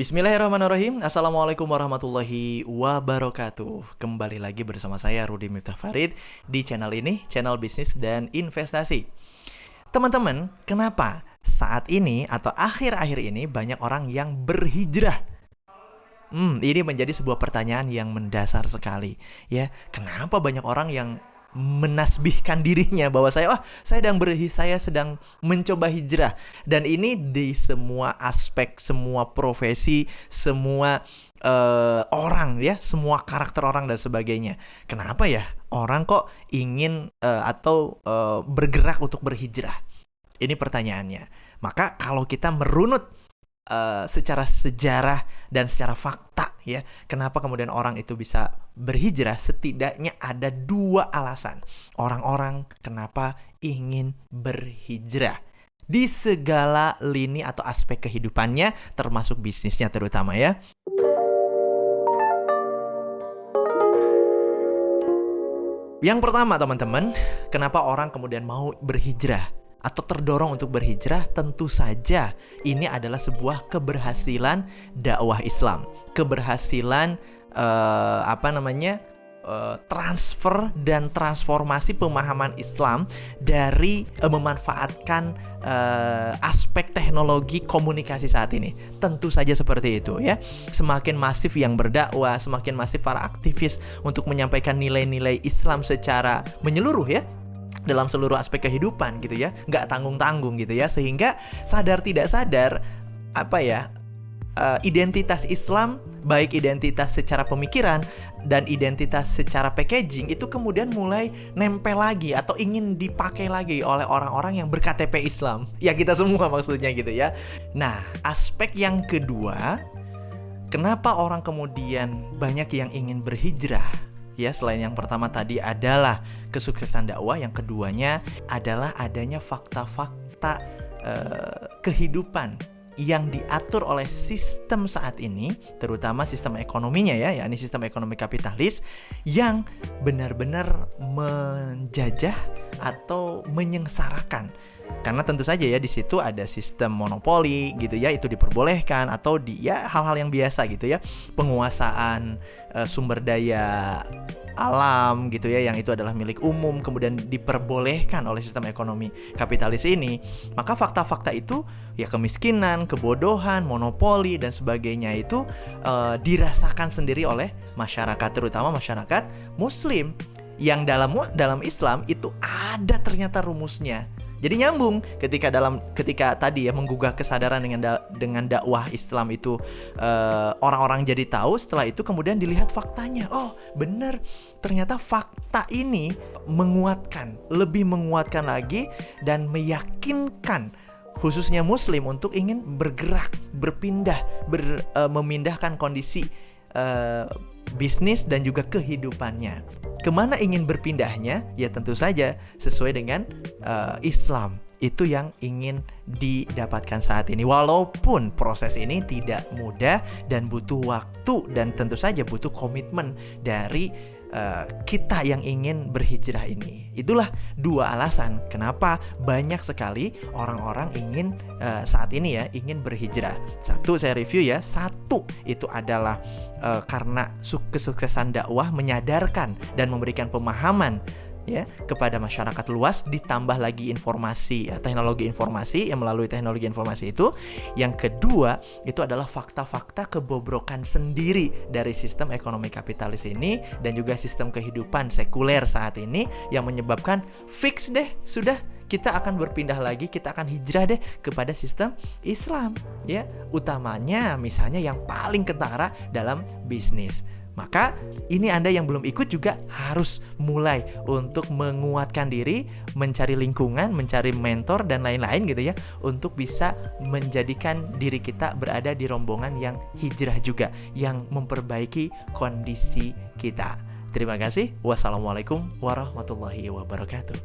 Bismillahirrahmanirrahim. Assalamualaikum warahmatullahi wabarakatuh. Kembali lagi bersama saya Rudi Miftah Farid Di channel ini, channel bisnis dan investasi. Teman-teman, kenapa saat ini atau akhir-akhir ini Banyak orang yang berhijrah? Hmm, ini menjadi sebuah pertanyaan yang mendasar sekali ya. Kenapa banyak orang yang menasbihkan dirinya bahwa saya oh saya sedang berhi saya sedang mencoba hijrah. Dan ini di semua aspek semua profesi semua uh, orang ya semua karakter orang dan sebagainya. Kenapa ya? Orang kok ingin uh, atau uh, bergerak untuk berhijrah? Ini pertanyaannya. Maka kalau kita merunut uh, secara sejarah dan secara fakta ya kenapa kemudian orang itu bisa berhijrah setidaknya ada dua alasan. Orang-orang kenapa ingin berhijrah. Di segala lini atau aspek kehidupannya termasuk bisnisnya terutama ya. Yang pertama teman-teman, kenapa orang kemudian mau berhijrah? atau terdorong untuk berhijrah, tentu saja ini adalah sebuah keberhasilan dakwah Islam, keberhasilan uh, apa namanya uh, transfer dan transformasi pemahaman Islam dari uh, memanfaatkan uh, aspek teknologi komunikasi saat ini. Tentu saja seperti itu ya. Semakin masif yang berdakwah, semakin masif para aktivis untuk menyampaikan nilai-nilai Islam secara menyeluruh ya dalam seluruh aspek kehidupan gitu ya nggak tanggung tanggung gitu ya sehingga sadar tidak sadar apa ya uh, identitas Islam baik identitas secara pemikiran dan identitas secara packaging itu kemudian mulai nempel lagi atau ingin dipakai lagi oleh orang-orang yang berKTP Islam. Ya kita semua maksudnya gitu ya. Nah aspek yang kedua kenapa orang kemudian banyak yang ingin berhijrah? Ya selain yang pertama tadi adalah kesuksesan dakwah yang keduanya adalah adanya fakta-fakta uh, kehidupan yang diatur oleh sistem saat ini, terutama sistem ekonominya ya, yakni sistem ekonomi kapitalis yang benar-benar menjajah atau menyengsarakan. Karena tentu saja ya di situ ada sistem monopoli gitu ya itu diperbolehkan atau di ya hal-hal yang biasa gitu ya. Penguasaan uh, sumber daya alam gitu ya yang itu adalah milik umum kemudian diperbolehkan oleh sistem ekonomi kapitalis ini maka fakta-fakta itu ya kemiskinan kebodohan monopoli dan sebagainya itu uh, dirasakan sendiri oleh masyarakat terutama masyarakat muslim. Yang dalam dalam Islam itu ada ternyata rumusnya jadi nyambung ketika dalam ketika tadi ya menggugah kesadaran dengan da, dengan dakwah Islam itu eh, orang-orang jadi tahu setelah itu kemudian dilihat faktanya. Oh, benar. Ternyata fakta ini menguatkan, lebih menguatkan lagi dan meyakinkan khususnya muslim untuk ingin bergerak, berpindah, ber, uh, memindahkan kondisi uh, bisnis dan juga kehidupannya. Ke mana ingin berpindahnya? Ya tentu saja sesuai dengan uh, Islam. Itu yang ingin didapatkan saat ini. Walaupun proses ini tidak mudah dan butuh waktu dan tentu saja butuh komitmen dari uh, kita yang ingin berhijrah ini. Itulah dua alasan kenapa banyak sekali orang-orang ingin uh, saat ini ya ingin berhijrah. Satu saya review ya, satu itu adalah uh, karena kesuksesan dakwah menyadarkan dan memberikan pemahaman ya kepada masyarakat luas ditambah lagi informasi ya, teknologi informasi yang melalui teknologi informasi itu yang kedua itu adalah fakta-fakta kebobrokan sendiri dari sistem ekonomi kapitalis ini dan juga sistem kehidupan sekuler saat ini yang menyebabkan fix deh sudah kita akan berpindah lagi, kita akan hijrah deh kepada sistem Islam, ya. Utamanya misalnya yang paling kentara dalam bisnis. Maka ini Anda yang belum ikut juga harus mulai untuk menguatkan diri, mencari lingkungan, mencari mentor dan lain-lain gitu ya untuk bisa menjadikan diri kita berada di rombongan yang hijrah juga yang memperbaiki kondisi kita. Terima kasih. Wassalamualaikum warahmatullahi wabarakatuh.